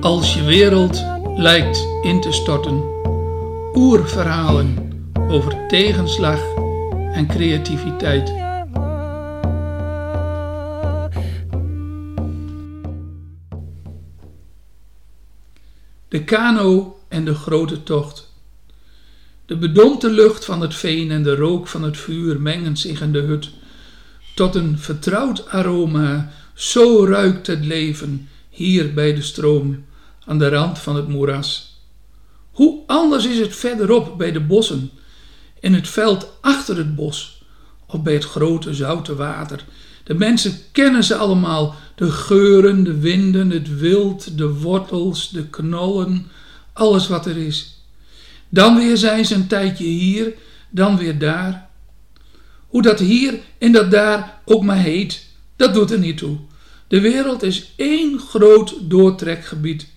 Als je wereld lijkt in te storten, oerverhalen over tegenslag en creativiteit. De kano en de grote tocht. De bedompte lucht van het veen en de rook van het vuur mengen zich in de hut tot een vertrouwd aroma. Zo ruikt het leven hier bij de stroom aan de rand van het moeras. Hoe anders is het verderop bij de bossen, in het veld achter het bos of bij het grote zoute water. De mensen kennen ze allemaal, de geuren, de winden, het wild, de wortels, de knollen, alles wat er is. Dan weer zijn ze een tijdje hier, dan weer daar. Hoe dat hier en dat daar ook maar heet, dat doet er niet toe. De wereld is één groot doortrekgebied.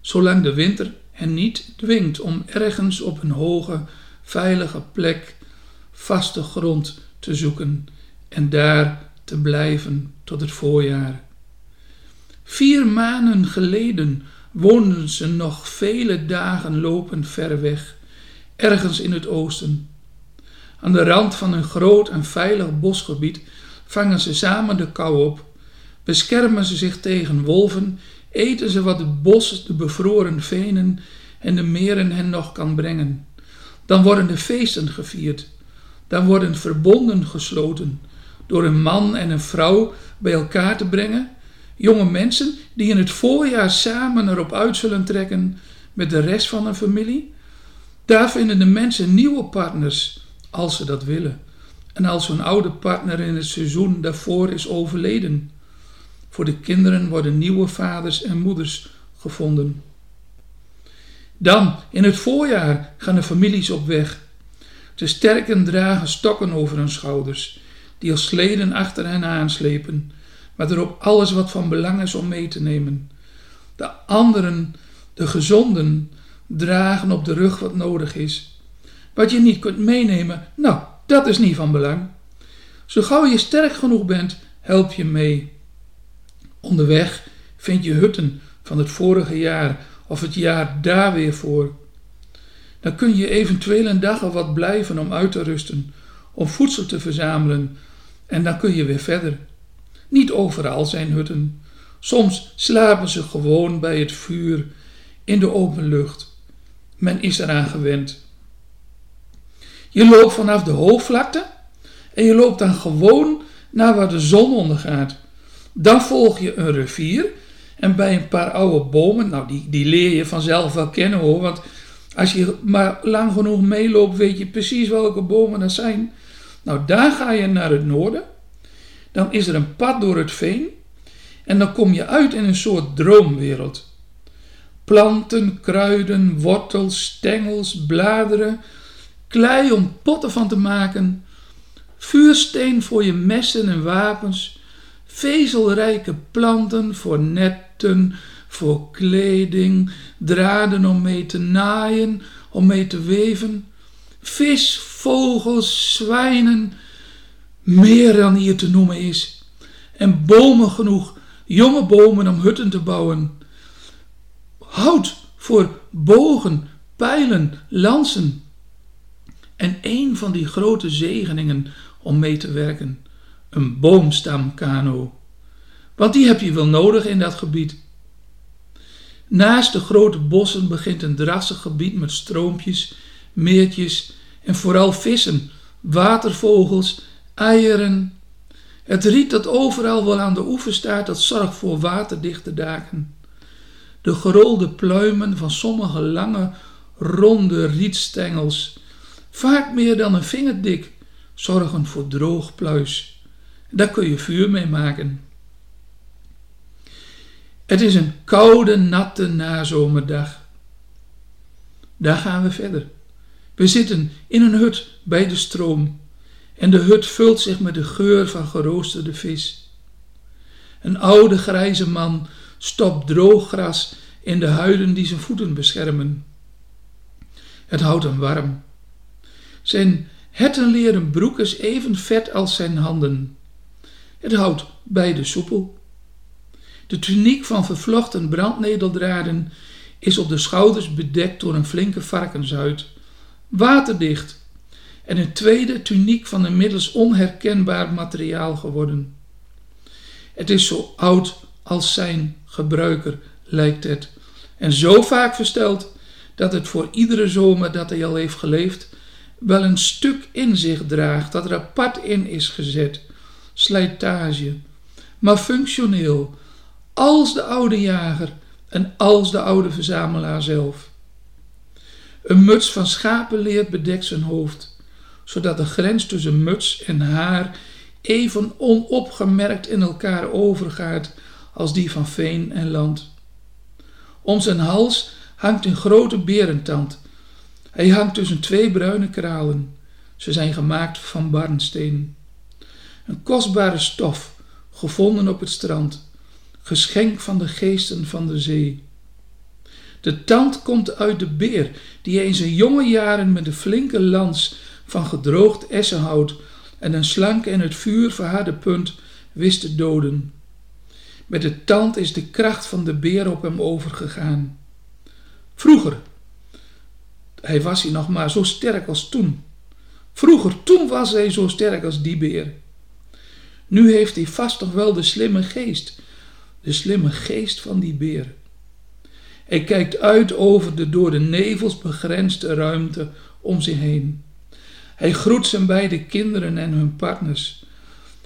Zolang de winter hen niet dwingt om ergens op een hoge, veilige plek vaste grond te zoeken en daar te blijven tot het voorjaar. Vier maanden geleden woonden ze nog vele dagen lopend ver weg, ergens in het oosten. Aan de rand van een groot en veilig bosgebied vangen ze samen de kou op, beschermen ze zich tegen wolven, eten ze wat het bos, de bevroren venen en de meren hen nog kan brengen. Dan worden de feesten gevierd, dan worden verbonden gesloten door een man en een vrouw bij elkaar te brengen, jonge mensen die in het voorjaar samen erop uit zullen trekken met de rest van hun familie. Daar vinden de mensen nieuwe partners als ze dat willen. En als hun oude partner in het seizoen daarvoor is overleden. Voor de kinderen worden nieuwe vaders en moeders gevonden. Dan, in het voorjaar, gaan de families op weg. De sterken dragen stokken over hun schouders, die als sleden achter hen aanslepen, met erop alles wat van belang is om mee te nemen. De anderen, de gezonden, dragen op de rug wat nodig is. Wat je niet kunt meenemen, nou, dat is niet van belang. Zo gauw je sterk genoeg bent, help je mee. Onderweg vind je hutten van het vorige jaar of het jaar daar weer voor. Dan kun je eventueel een dag of wat blijven om uit te rusten, om voedsel te verzamelen en dan kun je weer verder. Niet overal zijn hutten. Soms slapen ze gewoon bij het vuur in de open lucht. Men is eraan gewend. Je loopt vanaf de hoogvlakte en je loopt dan gewoon naar waar de zon ondergaat. Dan volg je een rivier en bij een paar oude bomen, nou die, die leer je vanzelf wel kennen hoor, want als je maar lang genoeg meeloopt weet je precies welke bomen dat zijn. Nou daar ga je naar het noorden, dan is er een pad door het veen en dan kom je uit in een soort droomwereld. Planten, kruiden, wortels, stengels, bladeren, klei om potten van te maken, vuursteen voor je messen en wapens, vezelrijke planten voor netten, voor kleding, draden om mee te naaien, om mee te weven, vis, vogels, zwijnen, meer dan hier te noemen is, en bomen genoeg, jonge bomen om hutten te bouwen, hout voor bogen, pijlen, lansen, en een van die grote zegeningen om mee te werken, een boomstamkano. Want die heb je wel nodig in dat gebied. Naast de grote bossen begint een drassig gebied met stroompjes, meertjes en vooral vissen, watervogels, eieren. Het riet dat overal wel aan de oever staat, dat zorgt voor waterdichte daken. De gerolde pluimen van sommige lange, ronde rietstengels vaak meer dan een vingerdik, zorgen voor droog pluis. Daar kun je vuur mee maken. Het is een koude, natte nazomerdag. Daar gaan we verder. We zitten in een hut bij de stroom en de hut vult zich met de geur van geroosterde vis. Een oude grijze man stopt droog gras in de huiden die zijn voeten beschermen. Het houdt hem warm. Zijn hettenleren broek is even vet als zijn handen. Het houdt beide soepel. De tuniek van vervlochten brandnedeldraden is op de schouders bedekt door een flinke varkenshuid, waterdicht, en een tweede tuniek van inmiddels onherkenbaar materiaal geworden. Het is zo oud als zijn gebruiker, lijkt het, en zo vaak versteld dat het voor iedere zomer dat hij al heeft geleefd wel een stuk in zich draagt dat er apart in is gezet, slijtage, maar functioneel, als de oude jager en als de oude verzamelaar zelf. Een muts van schapenleer bedekt zijn hoofd, zodat de grens tussen muts en haar even onopgemerkt in elkaar overgaat als die van veen en land. Om zijn hals hangt een grote berentand. Hij hangt tussen twee bruine kralen. Ze zijn gemaakt van barnsteen. Een kostbare stof, gevonden op het strand, geschenk van de geesten van de zee. De tand komt uit de beer, die in zijn jonge jaren met een flinke lans van gedroogd essenhout en een slanke in het vuur verharde punt wist te doden. Met de tand is de kracht van de beer op hem overgegaan. Vroeger, hij was hij nog maar zo sterk als toen. Vroeger, toen was hij zo sterk als die beer. Nu heeft hij vast toch wel de slimme geest, de slimme geest van die beer. Hij kijkt uit over de door de nevels begrensde ruimte om zich heen. Hij groet zijn beide kinderen en hun partners,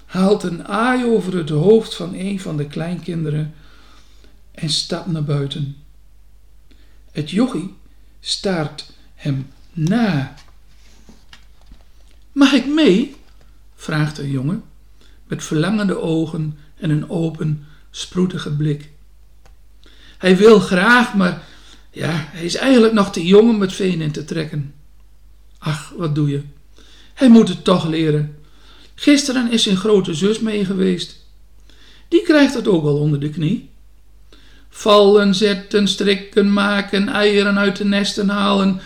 haalt een aai over het hoofd van een van de kleinkinderen en stapt naar buiten. Het jochie staart hem na. Mag ik mee? vraagt de jongen met verlangende ogen en een open, sproetige blik. Hij wil graag, maar ja, hij is eigenlijk nog te jong om het veen in te trekken. Ach, wat doe je? Hij moet het toch leren. Gisteren is zijn grote zus mee geweest. Die krijgt het ook wel onder de knie. Vallen, zetten, strikken, maken, eieren uit de nesten halen,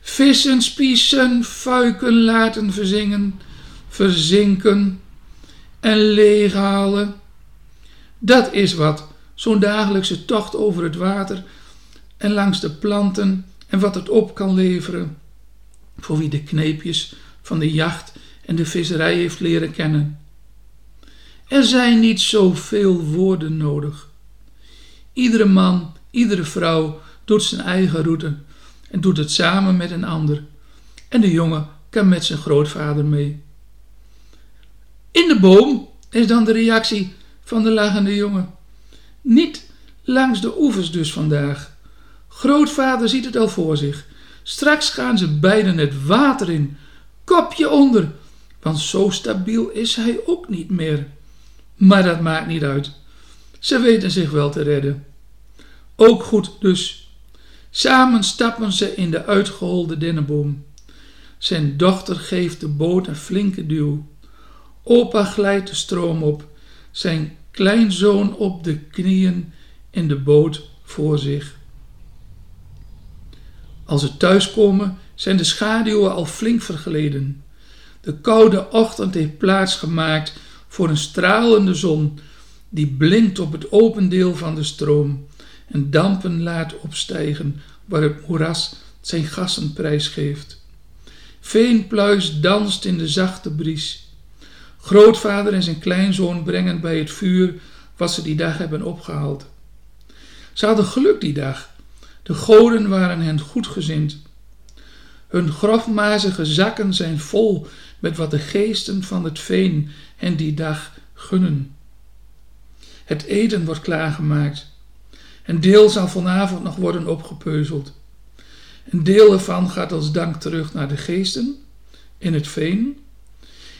vissen, spiezen, fuiken laten verzingen, verzinken en leeghalen. Dat is wat, zo'n dagelijkse tocht over het water en langs de planten en wat het op kan leveren, voor wie de kneepjes van de jacht en de visserij heeft leren kennen. Er zijn niet zoveel woorden nodig. Iedere man, iedere vrouw doet zijn eigen route en doet het samen met een ander. En de jongen kan met zijn grootvader mee. In de boom is dan de reactie van de lachende jongen. Niet langs de oevers dus vandaag. Grootvader ziet het al voor zich. Straks gaan ze beiden het water in, kopje onder, want zo stabiel is hij ook niet meer. Maar dat maakt niet uit. Ze weten zich wel te redden. Ook goed dus. Samen stappen ze in de uitgeholde dennenboom. Zijn dochter geeft de boot een flinke duw. Opa glijdt de stroom op, zijn kleinzoon op de knieën in de boot voor zich. Als ze thuiskomen, zijn de schaduwen al flink vergleden. De koude ochtend heeft plaats gemaakt voor een stralende zon die blinkt op het open deel van de stroom en dampen laat opstijgen waar het moeras zijn gassen prijsgeeft. Veenpluis danst in de zachte bries. Grootvader en zijn kleinzoon brengen bij het vuur wat ze die dag hebben opgehaald. Ze hadden geluk die dag. De goden waren hen goedgezind. Hun grofmazige zakken zijn vol met wat de geesten van het veen hen die dag gunnen. Het eten wordt klaargemaakt. Een deel zal vanavond nog worden opgepeuzeld. Een deel ervan gaat als dank terug naar de geesten in het veen.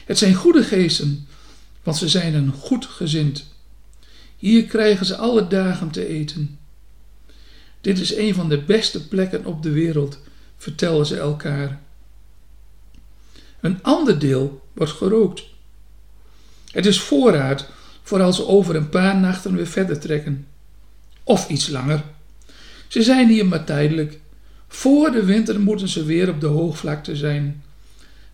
Het zijn goede geesten, want ze zijn een goed gezind. Hier krijgen ze alle dagen te eten. Dit is een van de beste plekken op de wereld, vertellen ze elkaar. Een ander deel wordt gerookt. Het is voorraad voor als ze over een paar nachten weer verder trekken. Of iets langer. Ze zijn hier maar tijdelijk. Voor de winter moeten ze weer op de hoogvlakte zijn.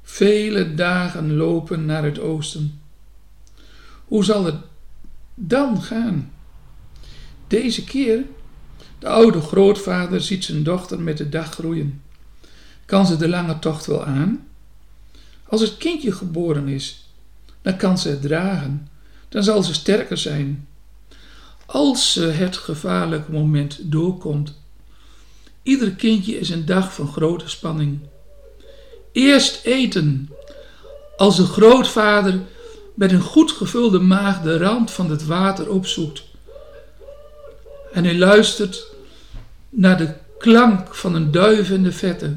Vele dagen lopen naar het oosten. Hoe zal het dan gaan? Deze keer, de oude grootvader ziet zijn dochter met de dag groeien. Kan ze de lange tocht wel aan? Als het kindje geboren is, dan kan ze het dragen. Dan zal ze sterker zijn. Als ze het gevaarlijke moment doorkomt. Ieder kindje is een dag van grote spanning. Eerst eten. Als de grootvader met een goed gevulde maag de rand van het water opzoekt. En hij luistert naar de klank van een duif in de vette.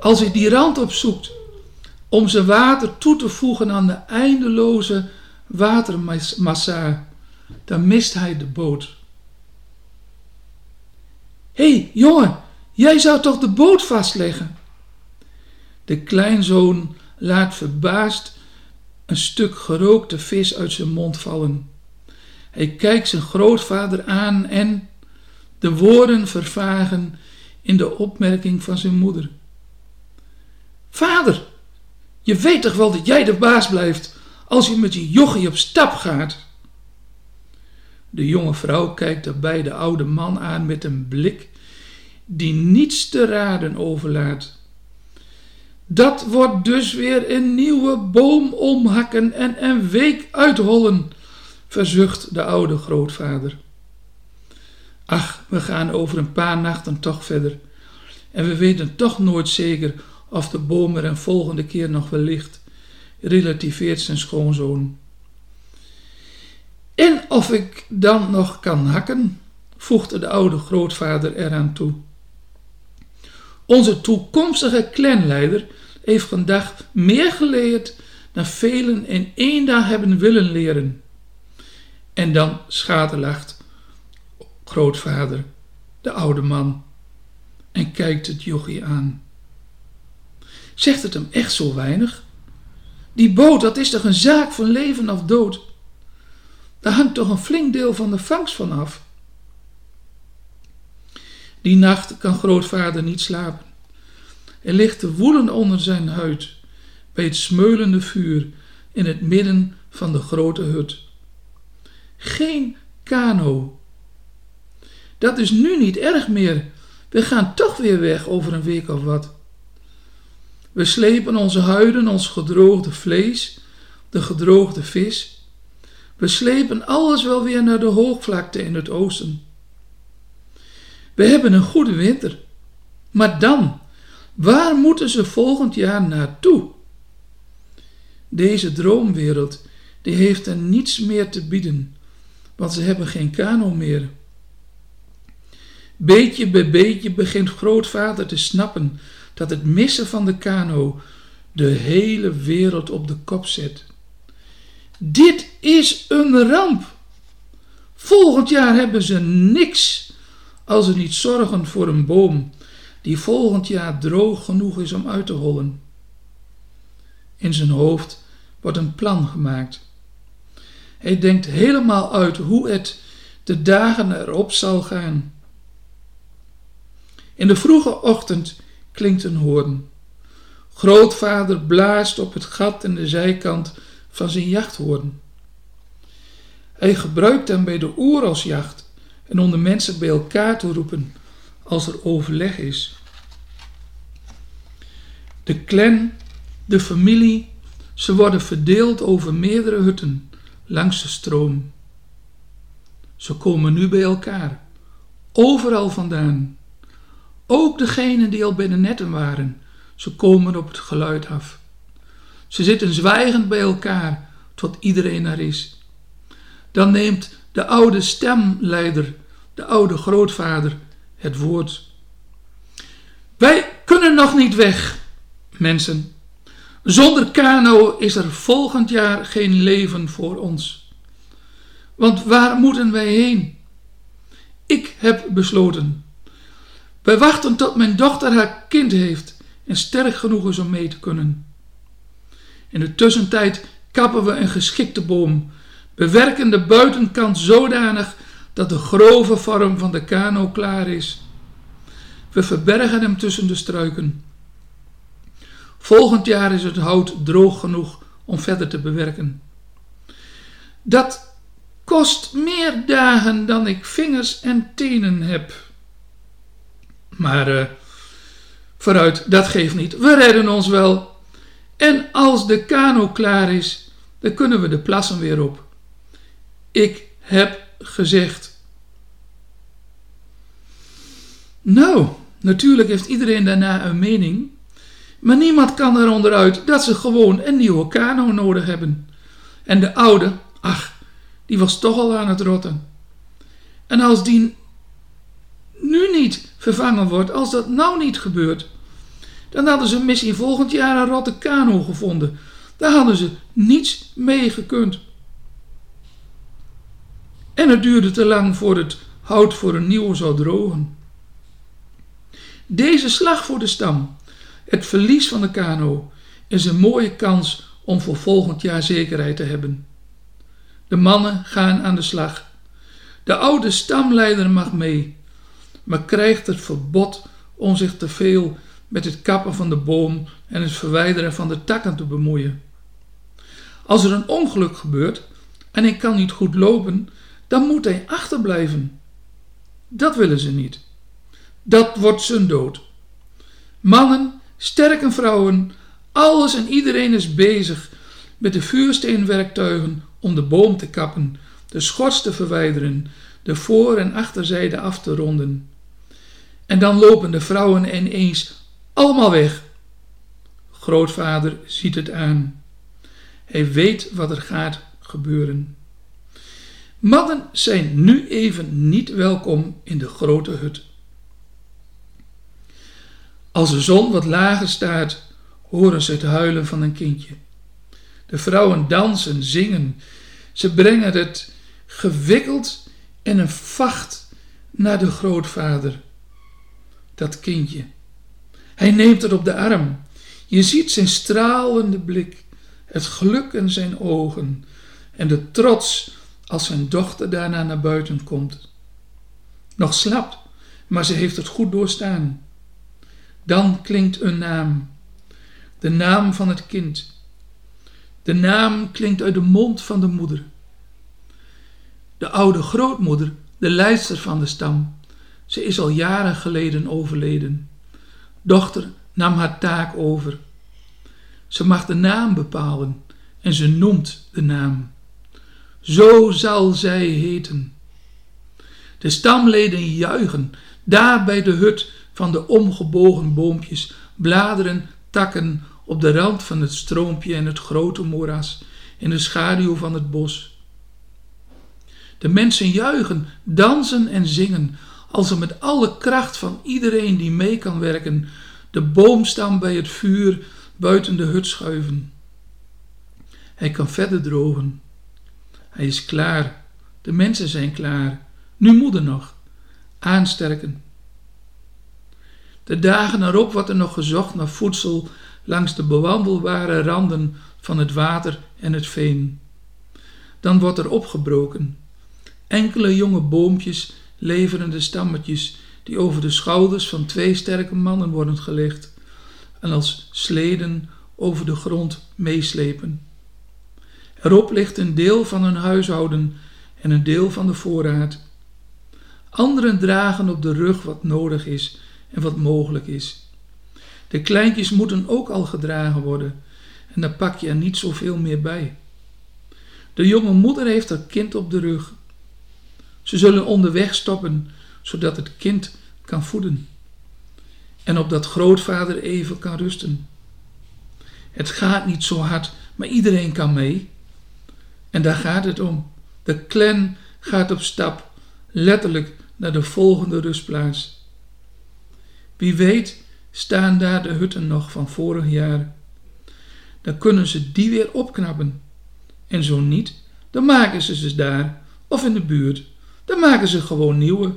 Als hij die rand opzoekt om zijn water toe te voegen aan de eindeloze watermassa, dan mist hij de boot. Hé, hey, jongen, jij zou toch de boot vastleggen? De kleinzoon laat verbaasd een stuk gerookte vis uit zijn mond vallen. Hij kijkt zijn grootvader aan en de woorden vervagen in de opmerking van zijn moeder. Vader, je weet toch wel dat jij de baas blijft als je met je jochie op stap gaat? De jonge vrouw kijkt daarbij de oude man aan met een blik die niets te raden overlaat. Dat wordt dus weer een nieuwe boom omhakken en een week uithollen, verzucht de oude grootvader. Ach, we gaan over een paar nachten toch verder. En we weten toch nooit zeker of de boom er een volgende keer nog wel ligt, relativeert zijn schoonzoon. En of ik dan nog kan hakken, voegde de oude grootvader eraan toe. Onze toekomstige clanleider heeft vandaag meer geleerd dan velen in één dag hebben willen leren. En dan schaterlacht grootvader, de oude man, en kijkt het jochie aan. Zegt het hem echt zo weinig? Die boot, dat is toch een zaak van leven of dood? Daar hangt toch een flink deel van de vangst van af? Die nacht kan grootvader niet slapen. Er ligt te woelen onder zijn huid, bij het smeulende vuur in het midden van de grote hut. Geen kano. Dat is nu niet erg meer. We gaan toch weer weg over een week of wat. We slepen onze huiden, ons gedroogde vlees, de gedroogde vis. We slepen alles wel weer naar de hoogvlakte in het oosten. We hebben een goede winter. Maar dan, waar moeten ze volgend jaar naartoe? Deze droomwereld, die heeft er niets meer te bieden, want ze hebben geen kano meer. Beetje bij beetje begint grootvader te snappen dat het missen van de kano de hele wereld op de kop zet. Dit is een ramp. Volgend jaar hebben ze niks als ze niet zorgen voor een boom die volgend jaar droog genoeg is om uit te hollen. In zijn hoofd wordt een plan gemaakt. Hij denkt helemaal uit hoe het de dagen erop zal gaan. In de vroege ochtend klinkt een hoorn. Grootvader blaast op het gat in de zijkant van zijn jachthoorn. Hij gebruikt hem bij de oeralsjacht en om de mensen bij elkaar te roepen als er overleg is. De clan, de familie, ze worden verdeeld over meerdere hutten langs de stroom. Ze komen nu bij elkaar, overal vandaan. Ook degenen die al bij de netten waren, ze komen op het geluid af. Ze zitten zwijgend bij elkaar tot iedereen er is. Dan neemt de oude stemleider, de oude grootvader, het woord. Wij kunnen nog niet weg, mensen. Zonder kano is er volgend jaar geen leven voor ons. Want waar moeten wij heen? Ik heb besloten wij wachten tot mijn dochter haar kind heeft en sterk genoeg is om mee te kunnen. In de tussentijd kappen we een geschikte boom, bewerken de buitenkant zodanig dat de grove vorm van de kano klaar is. We verbergen hem tussen de struiken. Volgend jaar is het hout droog genoeg om verder te bewerken. Dat kost meer dagen dan ik vingers en tenen heb. Maar uh, vooruit, dat geeft niet. We redden ons wel. En als de kano klaar is, dan kunnen we de plassen weer op. Ik heb gezegd. Nou, natuurlijk heeft iedereen daarna een mening, maar niemand kan er onderuit dat ze gewoon een nieuwe kano nodig hebben. En de oude, ach, die was toch al aan het rotten. En als die nu niet vervangen wordt, als dat nou niet gebeurt, dan hadden ze misschien volgend jaar een rotte kano gevonden. Daar hadden ze niets mee gekund. En het duurde te lang voor het hout voor een nieuwe zou drogen. Deze slag voor de stam, het verlies van de kano, is een mooie kans om voor volgend jaar zekerheid te hebben. De mannen gaan aan de slag. De oude stamleider mag mee, maar krijgt het verbod om zich te veel met het kappen van de boom en het verwijderen van de takken te bemoeien. Als er een ongeluk gebeurt en hij kan niet goed lopen, dan moet hij achterblijven. Dat willen ze niet. Dat wordt zijn dood. Mannen, sterke vrouwen, alles en iedereen is bezig met de vuursteenwerktuigen om de boom te kappen, de schors te verwijderen, de voor- en achterzijde af te ronden. En dan lopen de vrouwen ineens allemaal weg. Grootvader ziet het aan. Hij weet wat er gaat gebeuren. Mannen zijn nu even niet welkom in de grote hut. Als de zon wat lager staat, horen ze het huilen van een kindje. De vrouwen dansen, zingen. Ze brengen het gewikkeld in een vacht naar de grootvader. Dat kindje. Hij neemt het op de arm. Je ziet zijn stralende blik, het geluk in zijn ogen en de trots als zijn dochter daarna naar buiten komt. Nog slaapt, maar ze heeft het goed doorstaan. Dan klinkt een naam, de naam van het kind. De naam klinkt uit de mond van de moeder. De oude grootmoeder, de leidster van de stam, ze is al jaren geleden overleden. Dochter nam haar taak over. Ze mag de naam bepalen en ze noemt de naam. Zo zal zij heten. De stamleden juichen, daar bij de hut van de omgebogen boompjes, bladeren, takken op de rand van het stroompje en het grote moeras, in de schaduw van het bos. De mensen juichen, dansen en zingen, als ze met alle kracht van iedereen die mee kan werken, de boomstam bij het vuur buiten de hut schuiven. Hij kan verder drogen. Hij is klaar. De mensen zijn klaar. Nu moeder nog. Aansterken. De dagen erop wordt er nog gezocht naar voedsel langs de bewandelbare randen van het water en het veen. Dan wordt er opgebroken. Enkele jonge boompjes leveren de stammetjes die over de schouders van twee sterke mannen worden gelegd en als sleden over de grond meeslepen. Erop ligt een deel van hun huishouden en een deel van de voorraad. Anderen dragen op de rug wat nodig is en wat mogelijk is. De kleintjes moeten ook al gedragen worden en dan pak je er niet zoveel meer bij. De jonge moeder heeft haar kind op de rug. Ze zullen onderweg stoppen, zodat het kind kan voeden. En opdat grootvader even kan rusten. Het gaat niet zo hard, maar iedereen kan mee. En daar gaat het om. De clan gaat op stap, letterlijk naar de volgende rustplaats. Wie weet staan daar de hutten nog van vorig jaar. Dan kunnen ze die weer opknappen. En zo niet, dan maken ze ze daar of in de buurt. Dan maken ze gewoon nieuwe.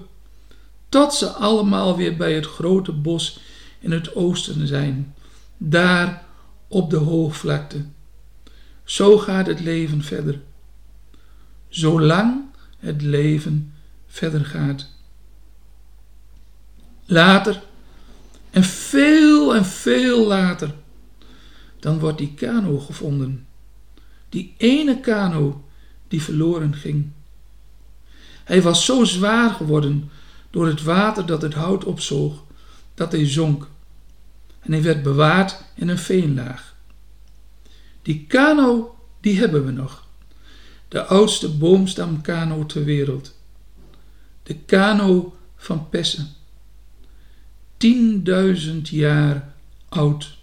Tot ze allemaal weer bij het grote bos in het oosten zijn. Daar op de hoogvlakte. Zo gaat het leven verder. Zolang het leven verder gaat. Later, en veel en veel later, dan wordt die kano gevonden. Die ene kano die verloren ging. Hij was zo zwaar geworden door het water dat het hout opzoog, dat hij zonk. En hij werd bewaard in een veenlaag. Die kano, die hebben we nog. De oudste boomstamkano ter wereld. De kano van Pessen. Tienduizend jaar oud